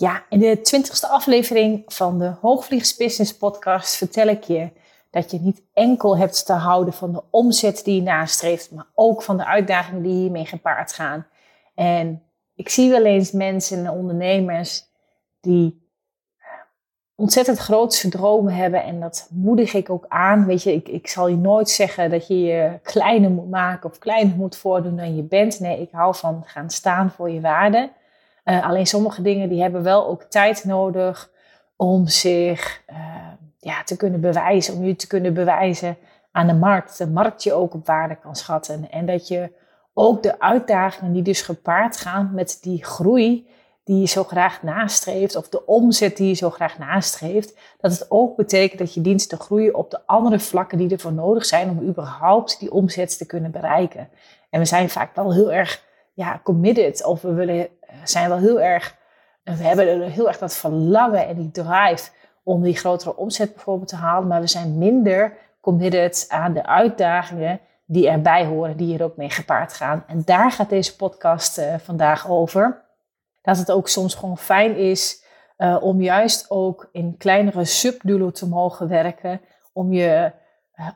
Ja, in de twintigste aflevering van de Hoogvliegers Business Podcast vertel ik je dat je niet enkel hebt te houden van de omzet die je nastreeft, maar ook van de uitdagingen die hiermee gepaard gaan. En ik zie wel eens mensen en ondernemers die ontzettend grootse dromen hebben en dat moedig ik ook aan. Weet je, ik, ik zal je nooit zeggen dat je je kleiner moet maken of kleiner moet voordoen dan je bent. Nee, ik hou van gaan staan voor je waarden. Uh, alleen sommige dingen die hebben wel ook tijd nodig om zich uh, ja, te kunnen bewijzen, om je te kunnen bewijzen aan de markt. De markt je ook op waarde kan schatten. En dat je ook de uitdagingen die dus gepaard gaan met die groei die je zo graag nastreeft, of de omzet die je zo graag nastreeft, dat het ook betekent dat je diensten groeien op de andere vlakken die ervoor nodig zijn om überhaupt die omzet te kunnen bereiken. En we zijn vaak wel heel erg ja, committed, of we willen, zijn wel heel erg, we hebben heel erg dat verlangen en die drive om die grotere omzet bijvoorbeeld te halen, maar we zijn minder committed aan de uitdagingen die erbij horen, die er ook mee gepaard gaan. En daar gaat deze podcast uh, vandaag over dat het ook soms gewoon fijn is uh, om juist ook in kleinere subdulo te mogen werken. Om je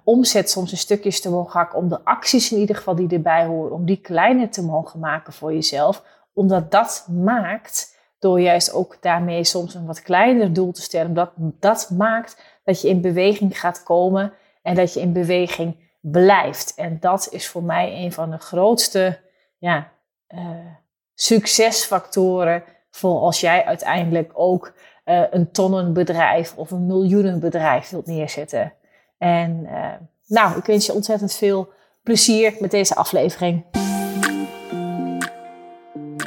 omzet soms een stukjes te mogen hakken. Om de acties in ieder geval die erbij horen, om die kleiner te mogen maken voor jezelf. Omdat dat maakt, door juist ook daarmee soms een wat kleiner doel te stellen. Dat, dat maakt dat je in beweging gaat komen en dat je in beweging blijft. En dat is voor mij een van de grootste ja, uh, succesfactoren voor als jij uiteindelijk ook uh, een tonnenbedrijf of een miljoenenbedrijf wilt neerzetten. En uh, nou, ik wens je ontzettend veel plezier met deze aflevering.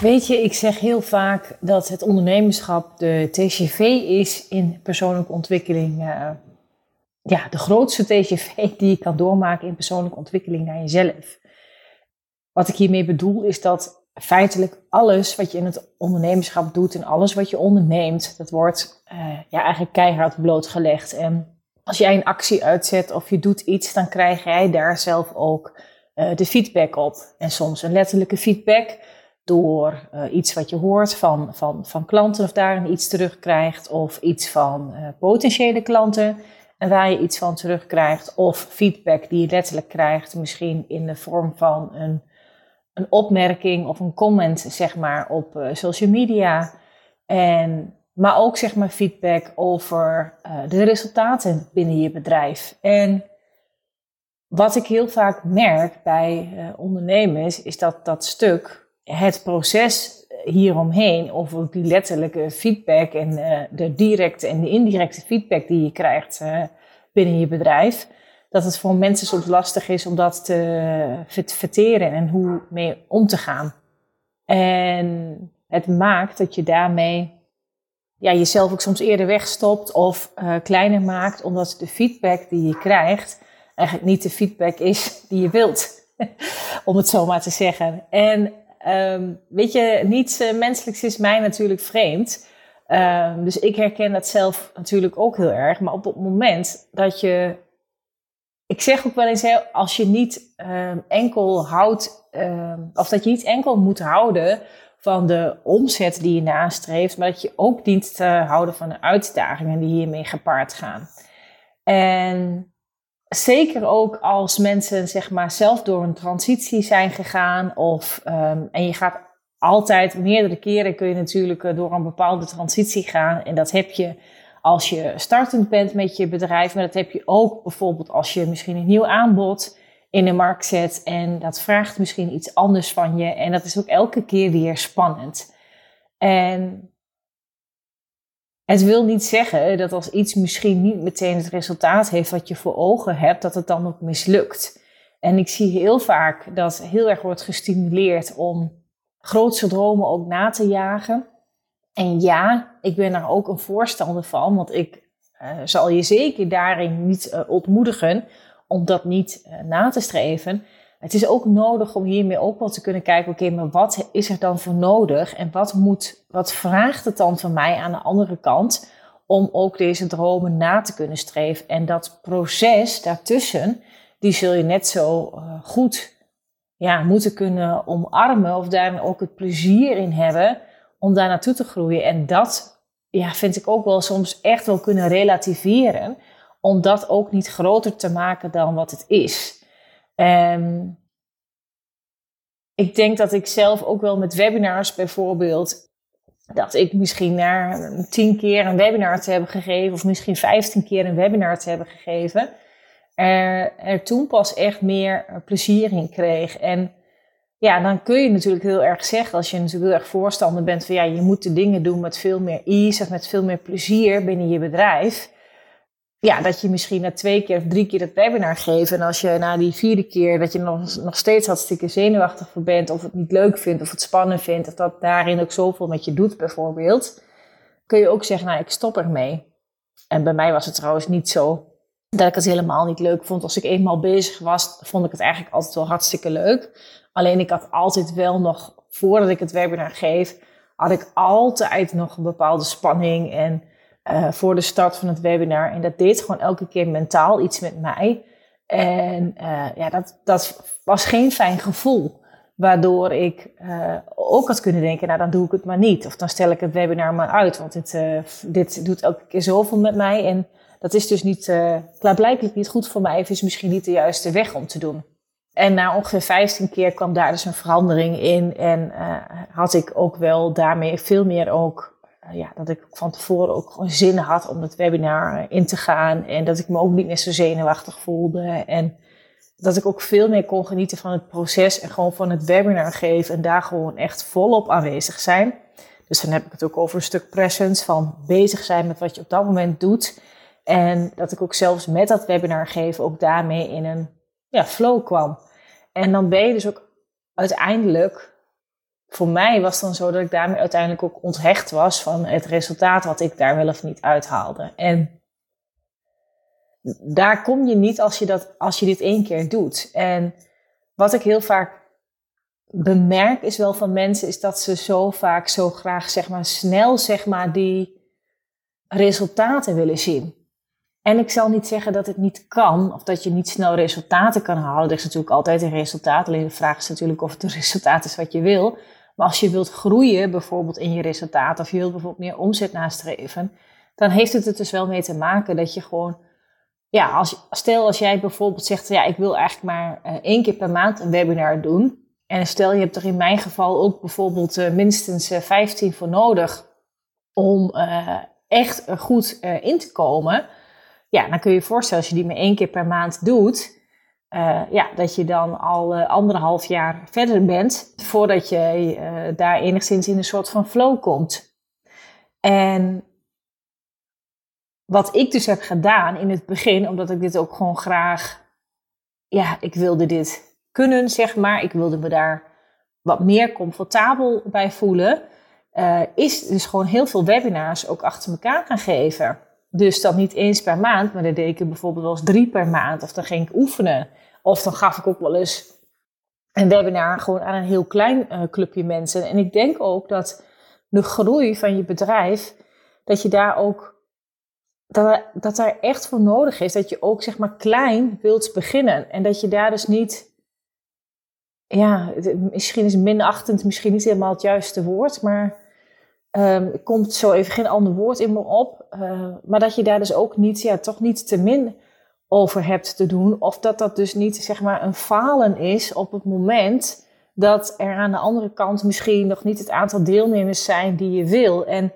Weet je, ik zeg heel vaak dat het ondernemerschap de TCV is in persoonlijke ontwikkeling uh, ja, de grootste TGV die je kan doormaken in persoonlijke ontwikkeling naar jezelf. Wat ik hiermee bedoel is dat feitelijk alles wat je in het ondernemerschap doet en alles wat je onderneemt, dat wordt uh, ja, eigenlijk keihard blootgelegd. En als jij een actie uitzet of je doet iets, dan krijg jij daar zelf ook uh, de feedback op. En soms een letterlijke feedback door uh, iets wat je hoort van, van, van klanten of daarin iets terugkrijgt of iets van potentiële klanten en waar je iets van terugkrijgt. Of feedback die je letterlijk krijgt, misschien in de vorm van een, een opmerking of een comment, zeg maar, op uh, social media. En, maar ook, zeg maar, feedback over de resultaten binnen je bedrijf. En wat ik heel vaak merk bij ondernemers, is dat dat stuk, het proces hieromheen, of die letterlijke feedback en uh, de directe en de indirecte feedback die je krijgt uh, binnen je bedrijf, dat het voor mensen soms lastig is om dat te verteren en hoe mee om te gaan. En het maakt dat je daarmee ja, jezelf ook soms eerder wegstopt of uh, kleiner maakt, omdat de feedback die je krijgt eigenlijk niet de feedback is die je wilt. om het zo maar te zeggen. En Um, weet je, niets uh, menselijks is mij natuurlijk vreemd. Um, dus ik herken dat zelf natuurlijk ook heel erg. Maar op het moment dat je. Ik zeg ook wel eens, als je niet um, enkel houdt. of dat je niet enkel moet houden van de omzet die je nastreeft. Maar dat je ook dient te houden van de uitdagingen die hiermee gepaard gaan. En zeker ook als mensen zeg maar zelf door een transitie zijn gegaan of um, en je gaat altijd meerdere keren kun je natuurlijk eh, door een bepaalde transitie gaan en dat heb je als je startend bent met je bedrijf, maar dat heb je ook bijvoorbeeld als je misschien een nieuw aanbod in de markt zet en dat vraagt misschien iets anders van je en dat is ook elke keer weer spannend. En het wil niet zeggen dat als iets misschien niet meteen het resultaat heeft wat je voor ogen hebt, dat het dan ook mislukt. En ik zie heel vaak dat heel erg wordt gestimuleerd om grootste dromen ook na te jagen. En ja, ik ben daar ook een voorstander van, want ik uh, zal je zeker daarin niet uh, ontmoedigen om dat niet uh, na te streven. Het is ook nodig om hiermee ook wel te kunnen kijken, oké, maar wat is er dan voor nodig en wat, moet, wat vraagt het dan van mij aan de andere kant om ook deze dromen na te kunnen streven? En dat proces daartussen, die zul je net zo goed ja, moeten kunnen omarmen of daar ook het plezier in hebben om daar naartoe te groeien. En dat ja, vind ik ook wel soms echt wel kunnen relativeren, om dat ook niet groter te maken dan wat het is. En ik denk dat ik zelf ook wel met webinars bijvoorbeeld, dat ik misschien na tien keer een webinar te hebben gegeven, of misschien vijftien keer een webinar te hebben gegeven, er, er toen pas echt meer plezier in kreeg. En ja, dan kun je natuurlijk heel erg zeggen, als je natuurlijk heel erg voorstander bent van ja, je moet de dingen doen met veel meer ease of met veel meer plezier binnen je bedrijf. Ja, dat je misschien na twee keer of drie keer het webinar geeft. En als je na die vierde keer dat je nog, nog steeds hartstikke zenuwachtig voor bent, of het niet leuk vindt, of het spannend vindt, of dat daarin ook zoveel met je doet bijvoorbeeld, kun je ook zeggen, nou ik stop ermee. En bij mij was het trouwens niet zo dat ik het helemaal niet leuk vond. Als ik eenmaal bezig was, vond ik het eigenlijk altijd wel hartstikke leuk. Alleen ik had altijd wel nog, voordat ik het webinar geef, had ik altijd nog een bepaalde spanning en uh, voor de start van het webinar. En dat deed gewoon elke keer mentaal iets met mij. En uh, ja, dat, dat was geen fijn gevoel. Waardoor ik uh, ook had kunnen denken, nou dan doe ik het maar niet. Of dan stel ik het webinar maar uit. Want dit, dit doet elke keer zoveel met mij. En dat is dus niet, klaarblijkelijk niet goed voor mij. Of is misschien niet de juiste weg om te doen. En na ongeveer 15 keer kwam daar dus een verandering in. En had ik ook wel daarmee veel meer ook, ja, dat ik van tevoren ook gewoon zin had om het webinar in te gaan. En dat ik me ook niet meer zo zenuwachtig voelde. En dat ik ook veel meer kon genieten van het proces en gewoon van het webinar geven. En daar gewoon echt volop aanwezig zijn. Dus dan heb ik het ook over een stuk presence van bezig zijn met wat je op dat moment doet. En dat ik ook zelfs met dat webinar geven ook daarmee in een ja, flow kwam. En dan ben je dus ook uiteindelijk, voor mij was dan zo dat ik daarmee uiteindelijk ook onthecht was van het resultaat wat ik daar wel of niet uithaalde. En daar kom je niet als je, dat, als je dit één keer doet. En wat ik heel vaak bemerk is wel van mensen, is dat ze zo vaak zo graag zeg maar snel zeg maar die resultaten willen zien. En ik zal niet zeggen dat het niet kan of dat je niet snel resultaten kan halen. Er is natuurlijk altijd een resultaat. Alleen de vraag is natuurlijk of het een resultaat is wat je wil. Maar als je wilt groeien, bijvoorbeeld in je resultaat, of je wilt bijvoorbeeld meer omzet nastreven, dan heeft het er dus wel mee te maken dat je gewoon, ja, als, stel als jij bijvoorbeeld zegt, ja, ik wil eigenlijk maar uh, één keer per maand een webinar doen. En stel je hebt er in mijn geval ook bijvoorbeeld uh, minstens uh, eh, 15 voor nodig om echt goed in te komen ja, dan kun je je voorstellen als je die maar één keer per maand doet, uh, ja, dat je dan al uh, anderhalf jaar verder bent voordat je uh, daar enigszins in een soort van flow komt. En wat ik dus heb gedaan in het begin, omdat ik dit ook gewoon graag, ja, ik wilde dit kunnen, zeg maar. Ik wilde me daar wat meer comfortabel bij voelen. is dus gewoon heel veel webinars ook achter elkaar gaan geven. Dus dat niet eens per maand, maar dan deed ik bijvoorbeeld wel drie per maand. Of dan ging ik oefenen. Of dan gaf ik ook wel eens een webinar gewoon aan een heel klein uh, clubje mensen. En ik denk ook dat de groei van je bedrijf, dat je daar ook, dat, dat daar echt voor nodig is. Dat je ook zeg maar klein wilt beginnen. En dat je daar dus niet, ja, misschien is minachtend misschien niet helemaal het juiste woord, maar Um, komt zo even geen ander woord in me op. Uh, maar dat je daar dus ook niet, ja, toch niet te min over hebt te doen. Of dat dat dus niet, zeg maar, een falen is op het moment dat er aan de andere kant misschien nog niet het aantal deelnemers zijn die je wil. En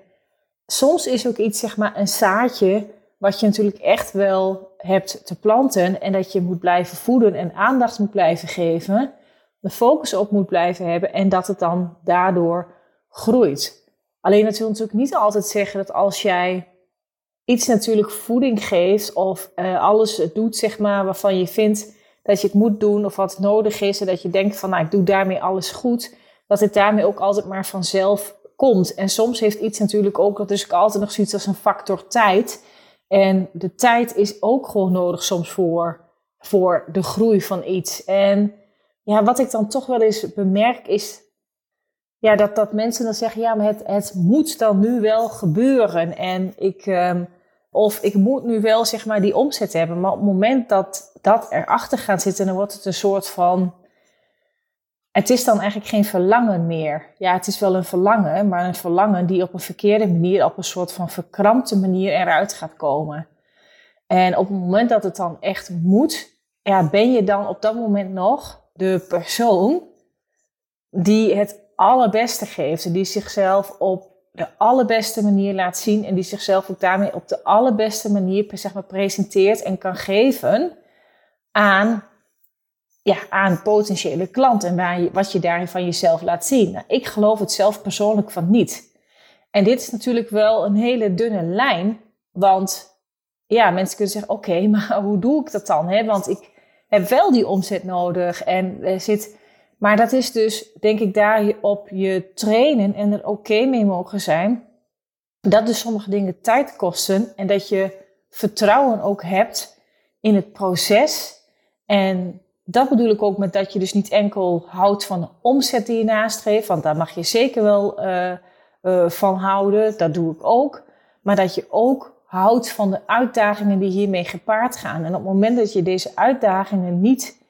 soms is ook iets, zeg maar, een zaadje wat je natuurlijk echt wel hebt te planten. En dat je moet blijven voeden en aandacht moet blijven geven. De focus op moet blijven hebben. En dat het dan daardoor groeit. Alleen dat wil natuurlijk niet altijd zeggen dat als jij iets natuurlijk voeding geeft of uh, alles doet, zeg maar, waarvan je vindt dat je het moet doen of wat nodig is. En dat je denkt van, nou, ik doe daarmee alles goed. Dat het daarmee ook altijd maar vanzelf komt. En soms heeft iets natuurlijk ook, dat is altijd nog zoiets als een factor tijd. En de tijd is ook gewoon nodig soms voor, voor de groei van iets. En ja, wat ik dan toch wel eens bemerk is ja, dat, dat mensen dan zeggen, ja, maar het, het moet dan nu wel gebeuren. En ik, um, of ik moet nu wel zeg maar die omzet hebben. Maar op het moment dat dat erachter gaat zitten, dan wordt het een soort van. Het is dan eigenlijk geen verlangen meer. Ja, het is wel een verlangen, maar een verlangen die op een verkeerde manier, op een soort van verkrampte manier eruit gaat komen. En op het moment dat het dan echt moet, ja, ben je dan op dat moment nog de persoon die het allerbeste geeft die zichzelf op de allerbeste manier laat zien en die zichzelf ook daarmee op de allerbeste manier zeg maar, presenteert en kan geven aan, ja, aan potentiële klanten en waar wat je daarin van jezelf laat zien. Nou, ik geloof het zelf persoonlijk van niet. En dit is natuurlijk wel een hele dunne lijn, want ja, mensen kunnen zeggen, oké, maar hoe doe ik dat dan? Hè? Want ik heb wel die omzet nodig en er zit maar dat is dus, denk ik, daar op je trainen en er oké mee mogen zijn. Dat dus sommige dingen tijd kosten en dat je vertrouwen ook hebt in het proces. En dat bedoel ik ook met dat je dus niet enkel houdt van de omzet die je nastreeft, want daar mag je zeker wel uh, uh, van houden. Dat doe ik ook. Maar dat je ook houdt van de uitdagingen die hiermee gepaard gaan. En op het moment dat je deze uitdagingen niet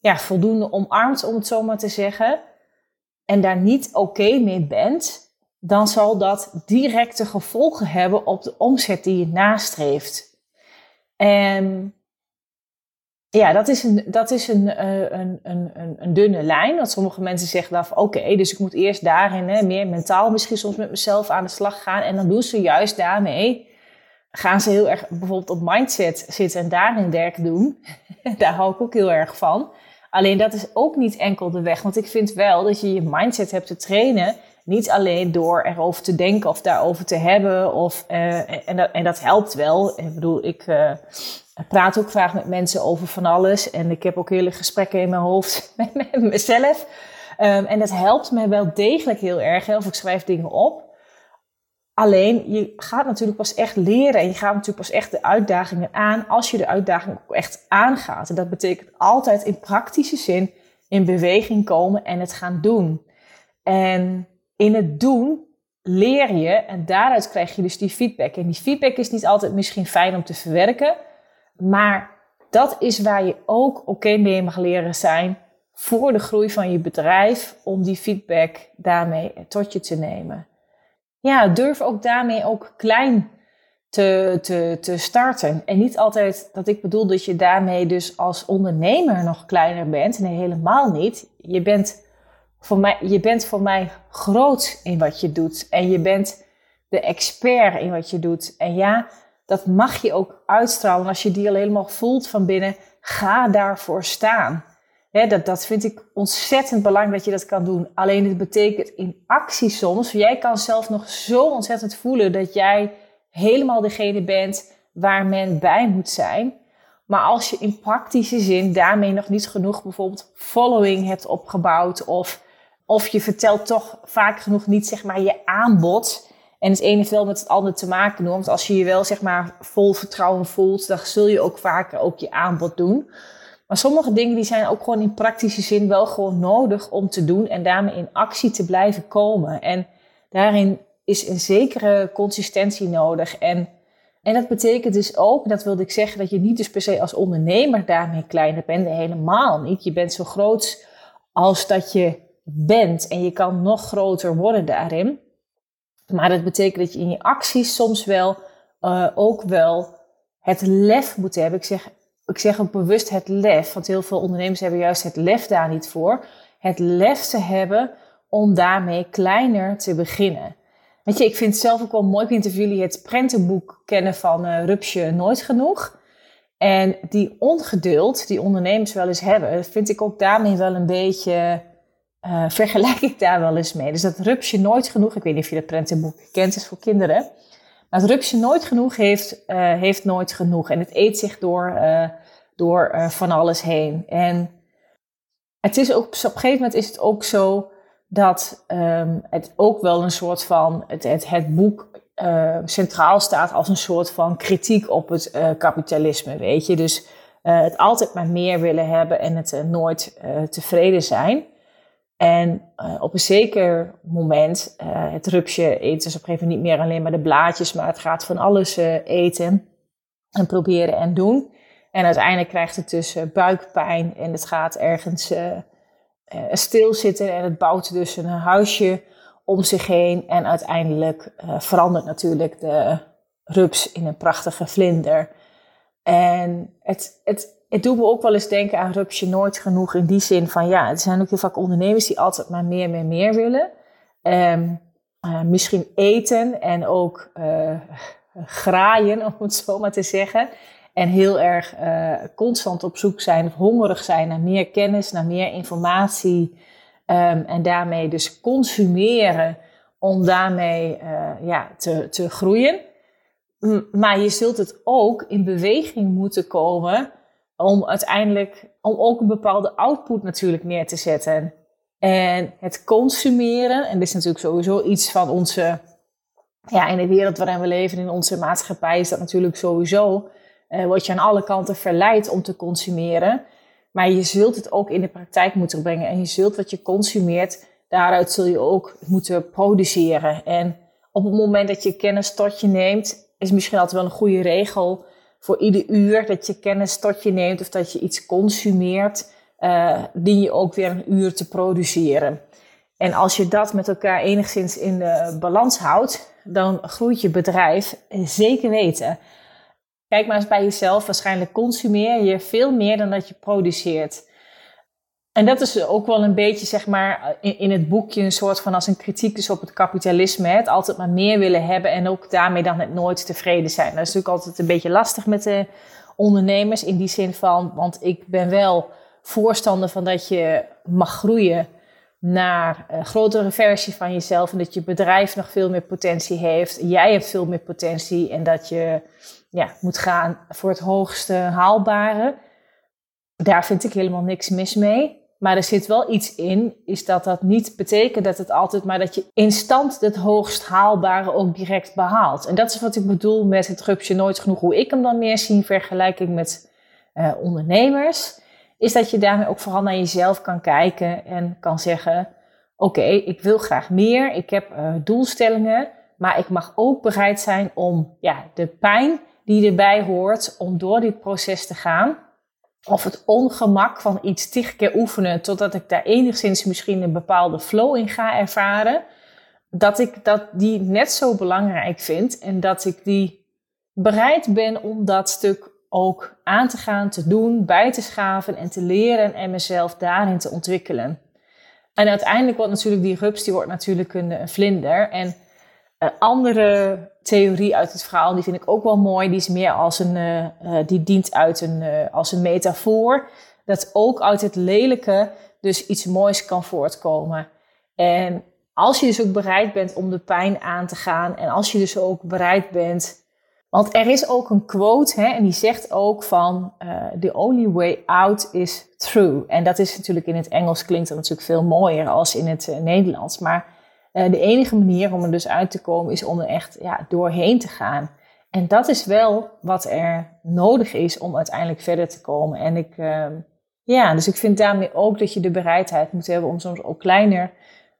ja, voldoende omarmt, om het zo maar te zeggen, en daar niet oké mee bent, dan zal dat directe gevolgen hebben op de omzet die je nastreeft. En ja, dat is een, dat is een, eh, een, een, een, een dunne lijn. Want sommige mensen zeggen dan van oké, dus ik moet eerst daarin hè, meer mentaal misschien soms met mezelf aan de slag gaan. En dan doen ze juist daarmee, gaan ze heel erg bijvoorbeeld op mindset zitten en daarin werk doen. Daar hou ik ook heel erg van. Alleen dat is ook niet enkel de weg. Want ik vind wel dat je je mindset hebt te trainen. Niet alleen door erover te denken of daarover te hebben. Of, uh, en, dat, en dat helpt wel. Ik bedoel, ik uh, praat ook vaak met mensen over van alles. En ik heb ook hele gesprekken in mijn hoofd met, mezelf. Um, en dat helpt mij wel degelijk heel erg. Of ik schrijf dingen op. Alleen, je gaat natuurlijk pas echt leren en je gaat natuurlijk pas echt de uitdagingen aan als je de uitdaging ook echt aangaat. En dat betekent altijd in praktische zin in beweging komen en het gaan doen. En in het doen leer je en daaruit krijg je dus die feedback. En die feedback is niet altijd misschien fijn om te verwerken, maar dat is waar je ook oké mee mag leren zijn voor de groei van je bedrijf om die feedback daarmee tot je te nemen ja, durf ook daarmee ook klein te, te, te starten. En niet altijd dat ik bedoel dat je daarmee dus als ondernemer nog kleiner bent. Nee, helemaal niet. Je bent voor mij, je bent voor mij groot in wat je doet. En je bent de expert in wat je doet. En ja, dat mag je ook uitstralen. Als je die al helemaal voelt van binnen, ga daarvoor staan dat, dat vind ik ontzettend belangrijk dat je dat kan doen. Alleen het betekent in actie soms. Jij kan zelf nog zo ontzettend voelen dat jij helemaal degene bent waar men bij moet zijn. Maar als je in praktische zin daarmee nog niet genoeg bijvoorbeeld following hebt opgebouwd. Of, of je vertelt toch vaak genoeg niet zeg maar je aanbod. En het ene heeft met het andere te maken. Want als je je wel zeg maar vol vertrouwen voelt, dan zul je ook vaker ook je aanbod doen. Maar sommige dingen die zijn ook gewoon in praktische zin wel gewoon nodig om te doen en daarmee in actie te blijven komen. En daarin is een zekere consistentie nodig. En, en dat betekent dus ook, dat wilde ik zeggen, dat je niet dus per se als ondernemer daarmee kleiner bent. Helemaal niet. Je bent zo groot als dat je bent en je kan nog groter worden daarin. Maar dat betekent dat je in je acties soms wel uh, ook wel het lef moet hebben. Ik zeg ik zeg ook bewust het lef, want heel veel ondernemers hebben juist het lef daar niet voor. Het lef te hebben om daarmee kleiner te beginnen. Weet je, ik vind het zelf ook wel mooi. Ik weet niet jullie het prentenboek kennen van uh, Rupsje Nooit Genoeg. En die ongeduld die ondernemers wel eens hebben, vind ik ook daarmee wel een beetje, uh, vergelijk ik daar wel eens mee. Dus dat Rupsje Nooit Genoeg, ik weet niet of je dat prentenboek kent, is voor kinderen. Maar het Rupsje Nooit Genoeg heeft, uh, heeft nooit genoeg. En het eet zich door door eh, van alles heen. En het is ook, op een gegeven moment is het ook zo dat ehm, het ook wel een soort van, het, het, het boek uh, centraal staat als een soort van kritiek op het uh, kapitalisme, weet je. Dus het altijd maar meer willen hebben en het nooit tevreden zijn. En op een zeker moment, het rupsje eten is op een gegeven moment niet meer alleen maar de blaadjes, maar het gaat van alles eten en proberen en doen. En uiteindelijk krijgt het dus buikpijn en het gaat ergens stilzitten en het bouwt dus een huisje om zich heen. En uiteindelijk uh, verandert natuurlijk de rups in een prachtige vlinder. En het, het, het doet me ook wel eens denken aan rupsje nooit genoeg in die zin van ja, er zijn ook heel vaak ondernemers die altijd maar meer, meer, meer willen. Uh, misschien eten en ook uh, graaien, om het zo maar te zeggen. En heel erg uh, constant op zoek zijn of hongerig zijn naar meer kennis, naar meer informatie. Um, en daarmee dus consumeren om daarmee uh, ja, te, te groeien. Maar je zult het ook in beweging moeten komen om uiteindelijk, om ook een bepaalde output natuurlijk neer te zetten. En het consumeren, en dit is natuurlijk sowieso iets van onze, ja, in de wereld waarin we leven, in onze maatschappij, is dat natuurlijk sowieso, uh, word je aan alle kanten verleid om te consumeren. Maar je zult het ook in de praktijk moeten brengen. En je zult wat je consumeert, daaruit zul je ook moeten produceren. En op het moment dat je kennis tot je neemt, is misschien altijd wel een goede regel voor ieder uur dat je kennis tot je neemt of dat je iets consumeert, uh, dien je ook weer een uur te produceren. En als je dat met elkaar enigszins in de balans houdt, dan groeit je bedrijf zeker weten. Kijk maar eens bij jezelf. Waarschijnlijk consumeer je veel meer dan dat je produceert. En dat is ook wel een beetje, zeg maar, in, het boekje een soort van als een kritiek is op het kapitalisme. Het altijd maar meer willen hebben en ook daarmee dan het nooit tevreden zijn. Dat is natuurlijk altijd een beetje lastig met de ondernemers in die zin van, want ik ben wel voorstander van dat je mag groeien naar een grotere versie van jezelf en dat je bedrijf nog veel meer potentie heeft. Jij hebt veel meer potentie en dat je ja, moet gaan voor het hoogste haalbare. Daar vind ik helemaal niks mis mee. Maar er zit wel iets in, is dat dat niet betekent dat het altijd, maar dat je instant het hoogst haalbare ook direct behaalt. En dat is wat ik bedoel met het rupsje nooit genoeg, hoe ik hem dan meer zie in vergelijking met uh, ondernemers. Is dat je daarmee ook vooral naar jezelf kan kijken en kan zeggen: Oké, ik wil graag meer, ik heb uh, doelstellingen, maar ik mag ook bereid zijn om ja, de pijn die erbij hoort om door dit proces te gaan. Of het ongemak van iets tig keer oefenen totdat ik daar enigszins misschien een bepaalde flow in ga ervaren. Dat ik dat die net zo belangrijk vind en dat ik die bereid ben om dat stuk ook aan te gaan, te doen, bij te schaven en te leren en mezelf daarin te ontwikkelen. En uiteindelijk wordt natuurlijk die rups, die wordt natuurlijk een, een vlinder. En een andere theorie uit het verhaal, die vind ik ook wel mooi. Die is meer als een, uh, uh, die dient uit een, uh, als een metafoor. Dat ook uit het lelijke dus iets moois kan voortkomen. En als je dus ook bereid bent om de pijn aan te gaan. En als je dus ook bereid bent. Want er is ook een quote, hè, en die zegt ook van: The only way out is through. En dat is natuurlijk in het Engels klinkt dat natuurlijk veel mooier als in het Nederlands. Maar uh, de enige manier om er dus uit te komen is om er echt ja, doorheen te gaan. En dat is wel wat er nodig is om uiteindelijk verder te komen. En ik, uh, ja, dus ik vind daarmee ook dat je de bereidheid moet hebben om soms ook kleiner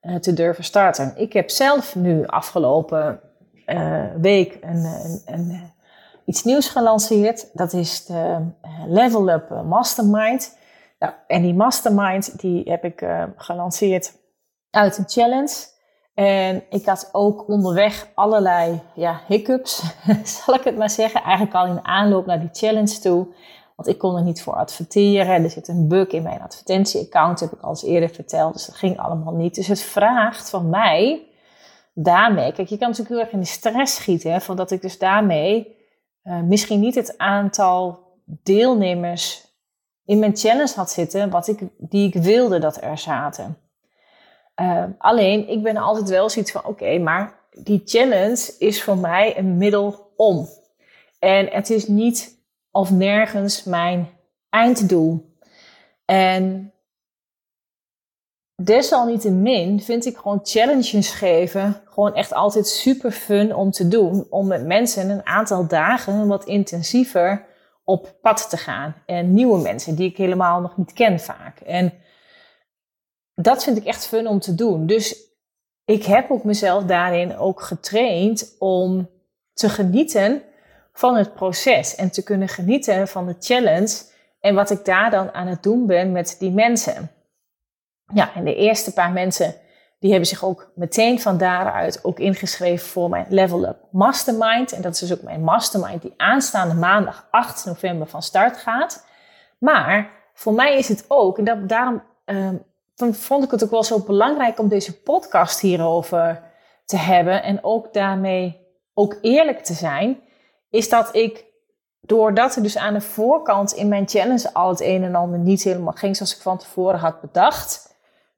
uh, te durven starten. Ik heb zelf nu afgelopen week een, een, een, iets nieuws gelanceerd. Dat is de Level Up Mastermind. Nou, en die Mastermind die heb ik gelanceerd uit een challenge. En ik had ook onderweg allerlei ja, hiccups, zal ik het maar zeggen. Eigenlijk al in aanloop naar die challenge toe. Want ik kon er niet voor adverteren. Er zit een bug in mijn advertentieaccount, heb ik al eens eerder verteld. Dus dat ging allemaal niet. Dus het vraagt van mij daarmee. Kijk, je kan natuurlijk heel erg in de stress schieten. Hè, van dat ik dus daarmee uh, misschien niet het aantal deelnemers in mijn challenge had zitten. Wat ik, die ik wilde dat er zaten. Uh, alleen, ik ben altijd wel zoiets van, oké, maar die challenge is voor mij een middel om. En het is niet of nergens mijn einddoel. En desalniettemin vind ik gewoon challenges geven gewoon echt altijd super fun om te doen. Om met mensen een aantal dagen wat intensiever op pad te gaan. En nieuwe mensen die ik helemaal nog niet ken vaak. En dat vind ik echt fun om te doen. Dus ik heb ook mezelf daarin ook getraind om te genieten van het proces. En te kunnen genieten van de challenge. En wat ik daar dan aan het doen ben met die mensen. Ja, en de eerste paar mensen die hebben zich ook meteen van daaruit ook ingeschreven voor mijn Level Up Mastermind. En dat is dus ook mijn mastermind die aanstaande maandag 8 november van start gaat. Maar voor mij is het ook, en dat, daarom ehm, vond ik het ook wel zo belangrijk om deze podcast hierover te hebben. En ook daarmee ook eerlijk te zijn. Is dat ik, doordat er dus aan de voorkant in mijn challenge al het een en ander niet helemaal ging zoals ik van tevoren had bedacht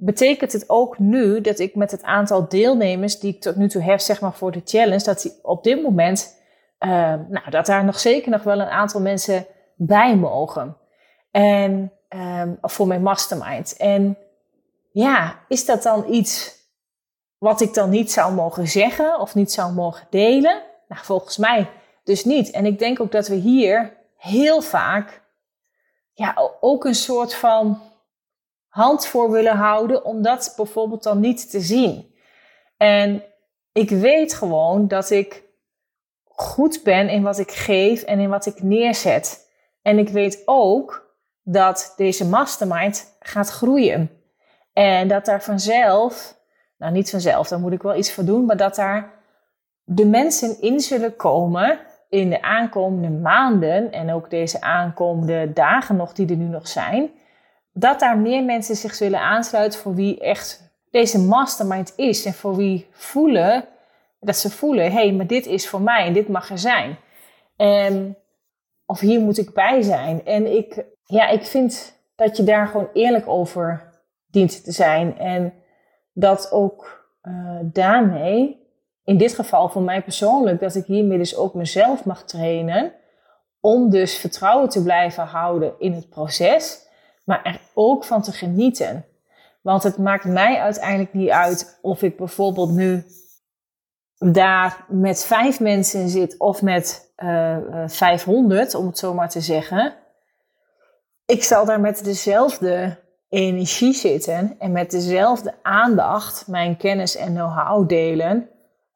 betekent het ook nu dat ik met het aantal deelnemers die ik tot nu toe heb, zeg maar voor de challenge, dat die op dit moment, uh, nou, dat daar nog zeker nog wel een aantal mensen bij mogen. En um, voor mijn mastermind. En ja, is dat dan iets wat ik dan niet zou mogen zeggen of niet zou mogen delen? Nou, volgens mij dus niet. En ik denk ook dat we hier heel vaak ja, ook een soort van hand voor willen houden om dat bijvoorbeeld dan niet te zien. En ik weet gewoon dat ik goed ben in wat ik geef en in wat ik neerzet. En ik weet ook dat deze mastermind gaat groeien. En dat daar vanzelf, nou niet vanzelf, daar moet ik wel iets voor doen, maar dat daar de mensen in zullen komen in de aankomende maanden en ook deze aankomende dagen nog die er nu nog zijn dat daar meer mensen zich zullen aansluiten voor wie echt deze mastermind is. En voor wie voelen, dat ze voelen, hé, hey, maar dit is voor mij en dit mag er zijn. En, of hier moet ik bij zijn. En ik, ja, ik vind dat je daar gewoon eerlijk over dient te zijn. En dat ook uh, daarmee, in dit geval voor mij persoonlijk, dat ik hiermee dus ook mezelf mag trainen. Om dus vertrouwen te blijven houden in het proces maar er ook van te genieten. Want het maakt mij uiteindelijk niet uit of ik bijvoorbeeld nu daar met vijf mensen zit of met uh, eh, 500, eh, om het zo maar te zeggen. Ik zal daar met dezelfde energie zitten en met dezelfde aandacht mijn kennis en know-how delen.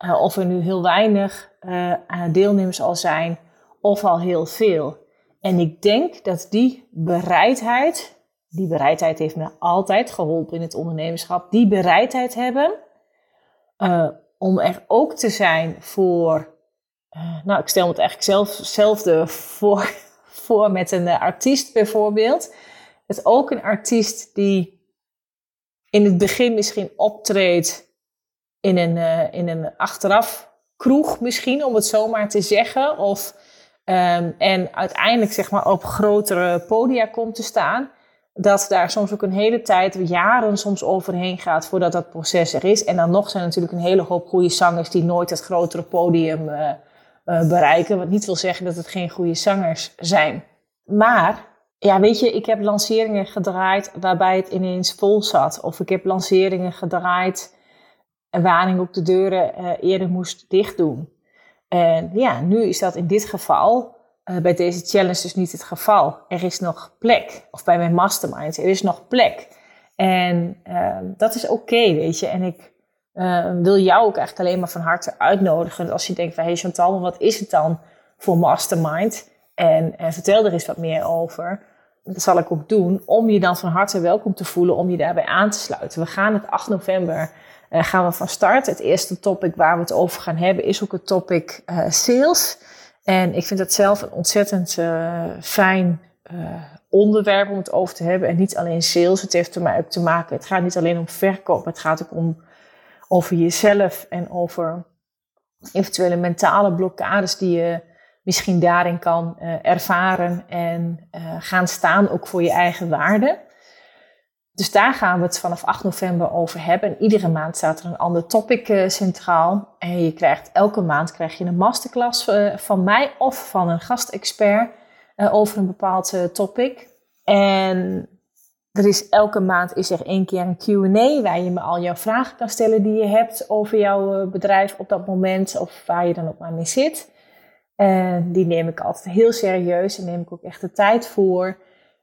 Uh, of er nu heel weinig uh, deelnemers al zijn of al heel veel. En ik denk dat die bereidheid die bereidheid heeft me altijd geholpen in het ondernemerschap. Die bereidheid hebben uh, om er ook te zijn voor. Nou, ik stel me het eigenlijk zelf, hetzelfde voor, voor met een artiest bijvoorbeeld. Het ook een artiest die in het begin misschien optreedt in een, in een achteraf kroeg misschien, om het zo maar te zeggen. Of, um, en uiteindelijk zeg maar op grotere podia komt te staan dat daar soms ook een hele tijd, jaren soms overheen gaat voordat dat proces er is. En dan nog zijn er natuurlijk een hele hoop goede zangers die nooit het grotere podium uh, uh, bereiken. Wat niet wil zeggen dat het geen goede zangers zijn. Maar, ja, weet je, ik heb lanceringen gedraaid waarbij het ineens vol zat. Of ik heb lanceringen gedraaid waarin ik ook de deuren uh, eerder moest dichtdoen. En ja, nu is dat in dit geval uh, bij deze challenge dus niet het geval. Er is nog plek. Of bij mijn mastermind, er is nog plek. En uh, dat is oké, weet je. En ik wil jou ook echt alleen maar van harte uitnodigen. Als je denkt van, hey Chantal, wat is het dan voor mastermind? En, vertel er eens wat meer over. Dat zal ik ook doen, om je dan van harte welkom te voelen, om je daarbij aan te sluiten. We gaan het 8 november gaan we van start. Het eerste topic waar we het over gaan hebben is ook het topic sales. En ik vind het zelf een ontzettend uh, fijn onderwerp om het over te hebben. En niet alleen sales, het heeft er mij ook te maken. Het gaat niet alleen om verkoop, het gaat ook om over jezelf en over eventuele mentale blokkades die je misschien daarin kan uh, ervaren en gaan staan ook voor je eigen waarde. Dus daar gaan we het vanaf 8 november over hebben. En iedere maand staat er een ander topic uh, centraal. En je krijgt elke maand krijg je een masterclass van mij of van een gastexpert over een bepaald topic. En er is elke maand is er één keer een Q&A waar je me al jouw vragen kan stellen die je hebt over jouw eh, bedrijf op dat moment of waar je dan ook maar mee zit. En die neem ik altijd heel serieus en neem ik ook echt de tijd voor.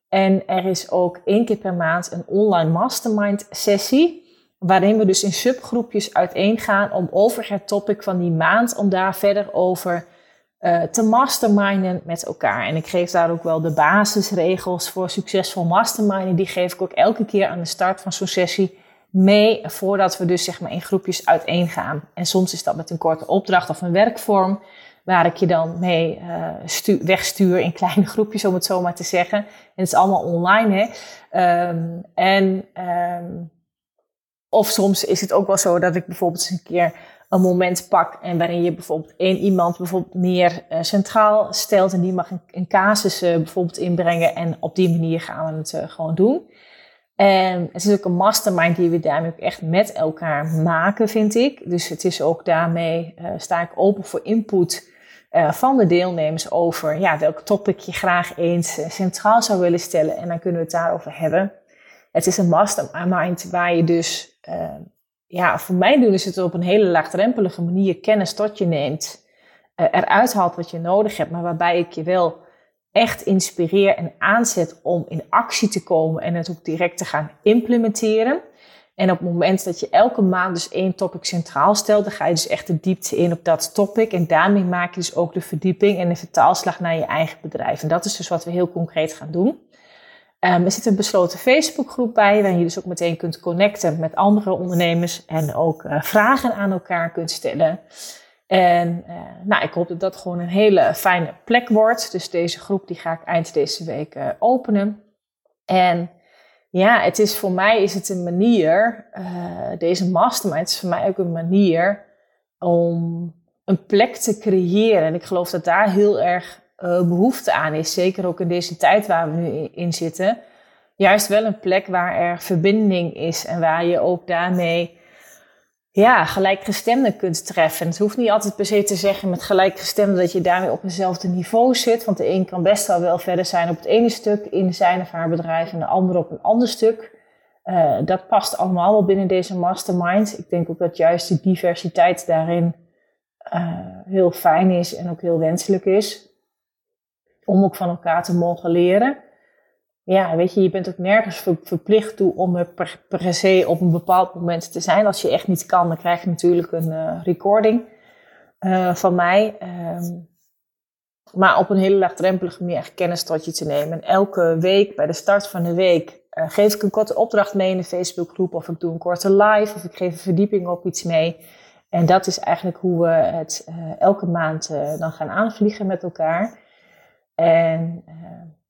En er is ook één keer per maand een online mastermind sessie. Waarin we dus in subgroepjes uiteengaan om over het topic van die maand, om daar verder over uh, te masterminden met elkaar. En ik geef daar ook wel de basisregels voor succesvol masterminden. Die geef ik ook elke keer aan de start van zo'n sessie mee, voordat we dus zeg maar in groepjes uiteengaan. En soms is dat met een korte opdracht of een werkvorm, waar ik je dan mee uh, wegstuur in kleine groepjes, om het zo maar te zeggen. En het is allemaal online, hè. Um, en... Um, of soms is het ook wel zo dat ik bijvoorbeeld eens een keer een moment pak en waarin je bijvoorbeeld één iemand bijvoorbeeld meer uh, centraal stelt en die mag een, een casus uh, bijvoorbeeld inbrengen en op die manier gaan we het gewoon doen. En het is ook een mastermind die we daarmee ook echt met elkaar maken, vind ik. Dus het is ook daarmee, sta ik open voor input van de deelnemers over ja, welk topic je graag eens centraal zou willen stellen. En dan kunnen we het daarover hebben. Het is een mastermind waar je dus ja, voor mij doen is het op een hele laagdrempelige manier kennis tot je neemt. Eruit haalt wat je nodig hebt, maar waarbij ik je wel echt inspireer en aanzet om in actie te komen en het ook direct te gaan implementeren. En op het moment dat je elke maand dus één topic centraal stelt, dan ga je dus echt de diepte in op dat topic. En daarmee maak je dus ook de verdieping en de vertaalslag naar je eigen bedrijf. En dat is dus wat we heel concreet gaan doen. Um, er zit een besloten Facebookgroep bij, waarin je dus ook meteen kunt connecten met andere ondernemers en ook uh, vragen aan elkaar kunt stellen. En uh, nou, ik hoop dat dat gewoon een hele fijne plek wordt. Dus deze groep die ga ik eind deze week uh, openen. En ja, het is voor mij is het een manier, deze mastermind is voor mij ook een manier om een plek te creëren. En ik geloof dat daar heel erg uh, behoefte aan is. Zeker ook in deze tijd waar we nu in zitten. Juist wel een plek waar er verbinding is en waar je ook daarmee ja, gelijkgestemden kunt treffen. Het hoeft niet altijd per se te zeggen met gelijkgestemden dat je daarmee op eenzelfde niveau zit. Want de een kan best wel wel verder zijn op het ene stuk in zijn of haar bedrijf en de ander op een ander stuk. Uh, dat past allemaal wel binnen deze mastermind. Ik denk ook dat juist die diversiteit daarin uh, heel fijn is en ook heel wenselijk is om ook van elkaar te mogen leren. Ja, weet je, je bent ook nergens verplicht toe om er per, se op een bepaald moment te zijn. Als je echt niet kan, dan krijg je natuurlijk een uh, recording uh, van mij. Um, maar op een hele laagdrempelige manier echt kennis tot je te nemen. En elke week, bij de start van de week, uh, geef ik een korte opdracht mee in de Facebookgroep. Of ik doe een korte live, of ik geef een verdieping op iets mee. En dat is eigenlijk hoe we het elke maand dan gaan aanvliegen met elkaar. En uh,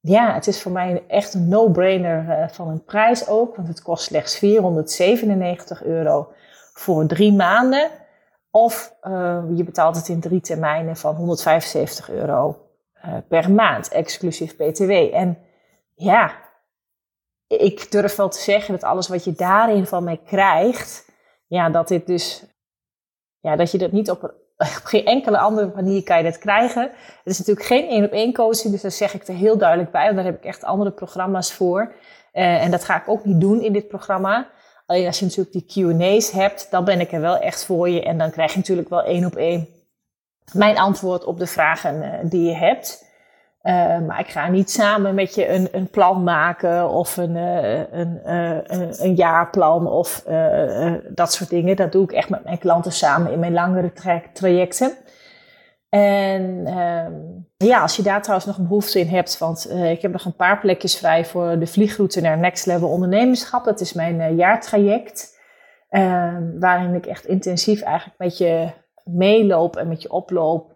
ja, het is voor mij echt een no-brainer uh, van een prijs ook, want het kost slechts 497 euro voor drie maanden. Of uh, je betaalt het in drie termijnen van 175 euro per maand, exclusief BTW. En ja, ik durf wel te zeggen dat alles wat je daarin van mij krijgt, ja, dat dit dus, ja, dat je dat niet op op geen enkele andere manier kan je dat krijgen. Het is natuurlijk geen één op één coaching, dus daar zeg ik er heel duidelijk bij. Want daar heb ik echt andere programma's voor. Uh, en dat ga ik ook niet doen in dit programma. Alleen als je natuurlijk die Q&A's hebt, dan ben ik er wel echt voor je. En dan krijg je natuurlijk wel één op één mijn antwoord op de vragen uh, die je hebt. Uh, maar ik ga niet samen met je een, een plan maken of een, uh, een, uh, een jaarplan of dat soort dingen. Dat doe ik echt met mijn klanten samen in mijn langere tra trajecten. En ehm, ja, als je daar trouwens nog behoefte in hebt, want ik heb nog een paar plekjes vrij voor de vliegroute naar Next Level Ondernemerschap. Dat is mijn jaartraject, ehm, waarin ik echt intensief eigenlijk met je meeloop en met je oploop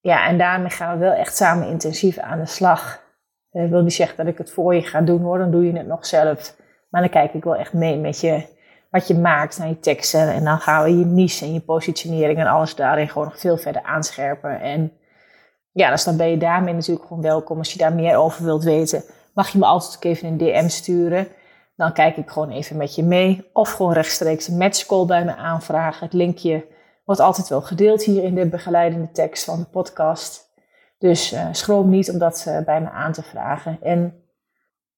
ja, en daarmee gaan we wel echt samen intensief aan de slag. Ik eh, wil niet zeggen dat ik het voor je ga doen hoor, dan doe je het nog zelf. Maar dan kijk ik wel echt mee met je, wat je maakt naar je teksten. En dan gaan we je niche en je positionering en alles daarin gewoon nog veel verder aanscherpen. En ja, dus dan ben je daarmee natuurlijk gewoon welkom. Als je daar meer over wilt weten, mag je me altijd ook even een DM sturen. Dan kijk ik gewoon even met je mee. Of gewoon rechtstreeks een matchcall bij me aanvragen. Het linkje wordt altijd wel gedeeld hier in de begeleidende tekst van de podcast. Dus uh, schroom niet om dat uh, bij me aan te vragen. En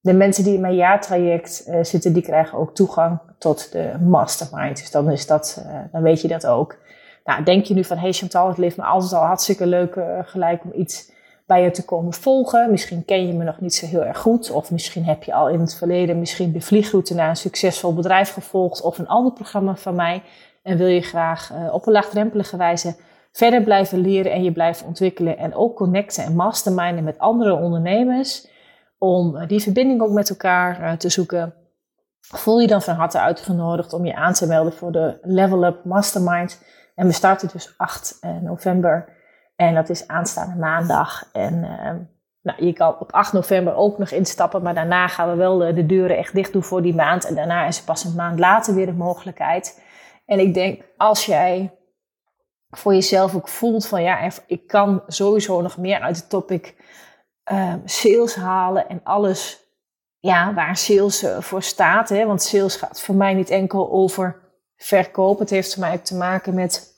de mensen die in mijn jaartraject uh, zitten, die krijgen ook toegang tot de mastermind. Dus dan, is dat, dan weet je dat ook. Nou, denk je nu van, hey Chantal, het leeft me altijd al hartstikke leuk gelijk om iets bij je te komen volgen. Misschien ken je me nog niet zo heel erg goed. Of misschien heb je al in het verleden misschien de vliegroute naar een succesvol bedrijf gevolgd. Of een ander programma van mij. En wil je graag op een laagdrempelige wijze verder blijven leren en je blijven ontwikkelen. En ook connecten en masterminden met andere ondernemers om eh, die verbinding ook met elkaar eh, te zoeken. Voel je dan van harte uitgenodigd om je aan te melden voor de Level Up Mastermind. En we starten dus 8 eh, november. En dat is aanstaande maandag. En ehm, nou, je kan op 8 november ook nog instappen. Maar daarna gaan we wel de, deuren echt dicht doen voor die maand. En daarna is er pas een maand later weer de mogelijkheid. En ik denk, als jij voor jezelf ook voelt van ja, ik kan sowieso nog meer uit het topic uh, sales halen en alles ja, waar sales uh, voor staat. Hè? Want sales gaat voor mij niet enkel over verkoop. Het heeft voor mij ook te maken met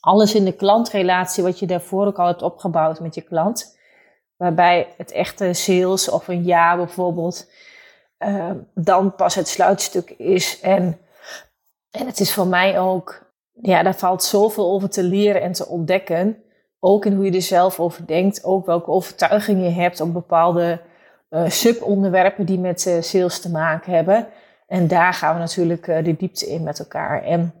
alles in de klantrelatie wat je daarvoor ook al hebt opgebouwd met je klant. Waarbij het echte sales of een ja bijvoorbeeld uh, dan pas het sluitstuk is. En, en het is voor mij ook, ja, daar valt zoveel over te leren en te ontdekken. Ook in hoe je er zelf over denkt. Ook welke overtuigingen je hebt op bepaalde uh, subonderwerpen die met uh, sales te maken hebben. En daar gaan we natuurlijk uh, de diepte in met elkaar. En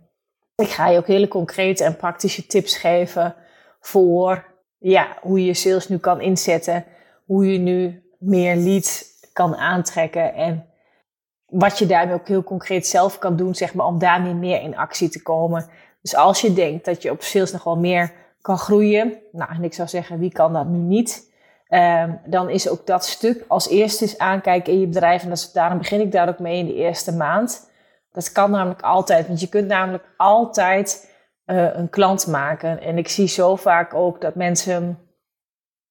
ik ga je ook hele concrete en praktische tips geven voor ja, hoe je sales nu kan inzetten. Hoe je nu meer leads kan aantrekken. En wat je daarmee ook heel concreet zelf kan doen, zeg maar, om daarmee meer in actie te komen. Dus als je denkt dat je op sales nog wel meer kan groeien. Nou, en ik zou zeggen, wie kan dat nu niet? Um, dan is ook dat stuk als eerste eens aankijken in je bedrijf. En dat daarom begin ik daar ook mee in de eerste maand. Dat kan namelijk altijd, want je kunt namelijk altijd uh, een klant maken. En ik zie zo vaak ook dat mensen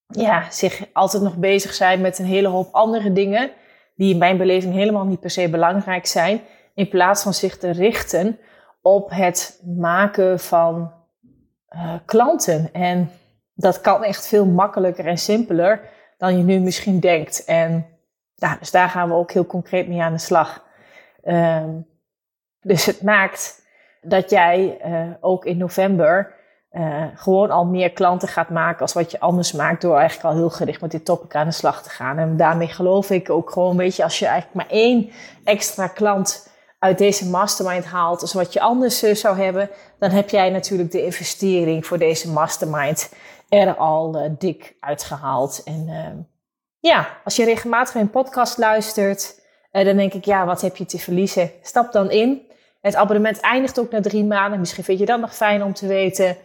ja, zich altijd nog bezig zijn met een hele hoop andere dingen. Die in mijn beleving helemaal niet per se belangrijk zijn. In plaats van zich te richten op het maken van uh, klanten. En dat kan echt veel makkelijker en simpeler dan je nu misschien denkt. En ja, dus daar gaan we ook heel concreet mee aan de slag. Um, dus het maakt dat jij uh, ook in november uh, gewoon al meer klanten gaat maken als wat je anders maakt door eigenlijk al heel gericht met dit topic aan de slag te gaan. En daarmee geloof ik ook gewoon, weet je, als je eigenlijk maar één extra klant uit deze mastermind haalt als wat je anders uh, zou hebben, dan heb jij natuurlijk de investering voor deze mastermind er al uh, dik uitgehaald. En uh, ja, als je regelmatig een podcast luistert, dan denk ik, ja, wat heb je te verliezen? Stap dan in. Het abonnement eindigt ook na drie maanden. Misschien vind je dat nog fijn om te weten.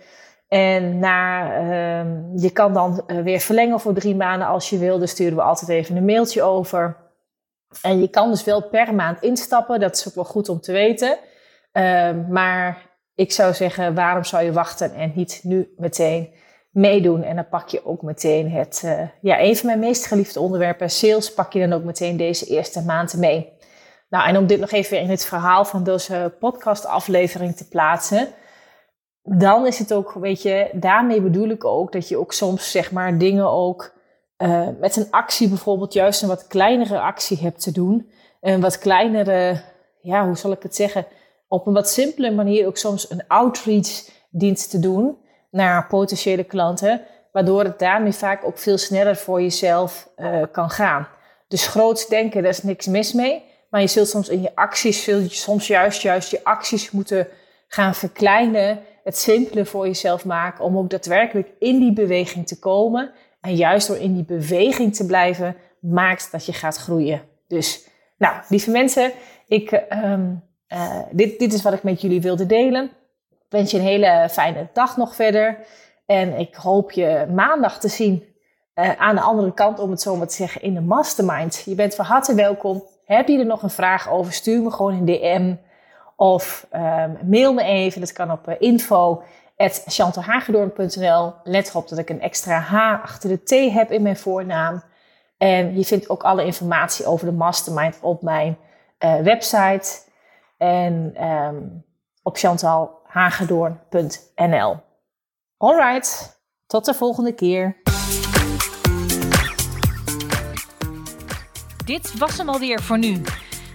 En na, ehm, je kan dan weer verlengen voor drie maanden als je wil. Dus sturen we altijd even een mailtje over. En je kan dus wel per maand instappen. Dat is ook wel goed om te weten. Um, maar ik zou zeggen, waarom zou je wachten en niet nu meteen meedoen? En dan pak je ook meteen het, uh, ja, een van mijn meest geliefde onderwerpen, sales, pak je dan ook meteen deze eerste maand mee. Nou, en om dit nog even in het verhaal van deze podcastaflevering te plaatsen, dan is het ook, weet je, daarmee bedoel ik ook dat je ook soms, zeg maar, dingen ook uh, met een actie bijvoorbeeld juist een wat kleinere actie hebt te doen. Een wat kleinere, ja, hoe zal ik het zeggen? Op een wat simpele manier ook soms een outreach dienst te doen naar potentiële klanten. Waardoor het daarmee vaak ook veel sneller voor jezelf uh, kan gaan. Dus groots denken, daar is niks mis mee. Maar je zult soms in je acties, zul je soms juist, juist je acties moeten gaan verkleinen. Het simpele voor jezelf maken om ook daadwerkelijk in die beweging te komen. En juist door in die beweging te blijven, maakt dat je gaat groeien. Dus, nou, lieve mensen, ik, um, uh, dit, dit is wat ik met jullie wilde delen. Ik wens je een hele fijne dag nog verder. En ik hoop je maandag te zien uh, aan de andere kant, om het zo maar te zeggen, in de mastermind. Je bent van harte welkom. Heb je er nog een vraag over, stuur me gewoon een DM. Of um, mail me even, dat kan op uh, info chantalhagedoorn.nl. Let erop dat ik een extra H achter de T heb in mijn voornaam. En je vindt ook alle informatie over de mastermind op mijn uh, website. En um, op chantalhagedoorn.nl. Alright, tot de volgende keer. Dit was hem alweer voor nu.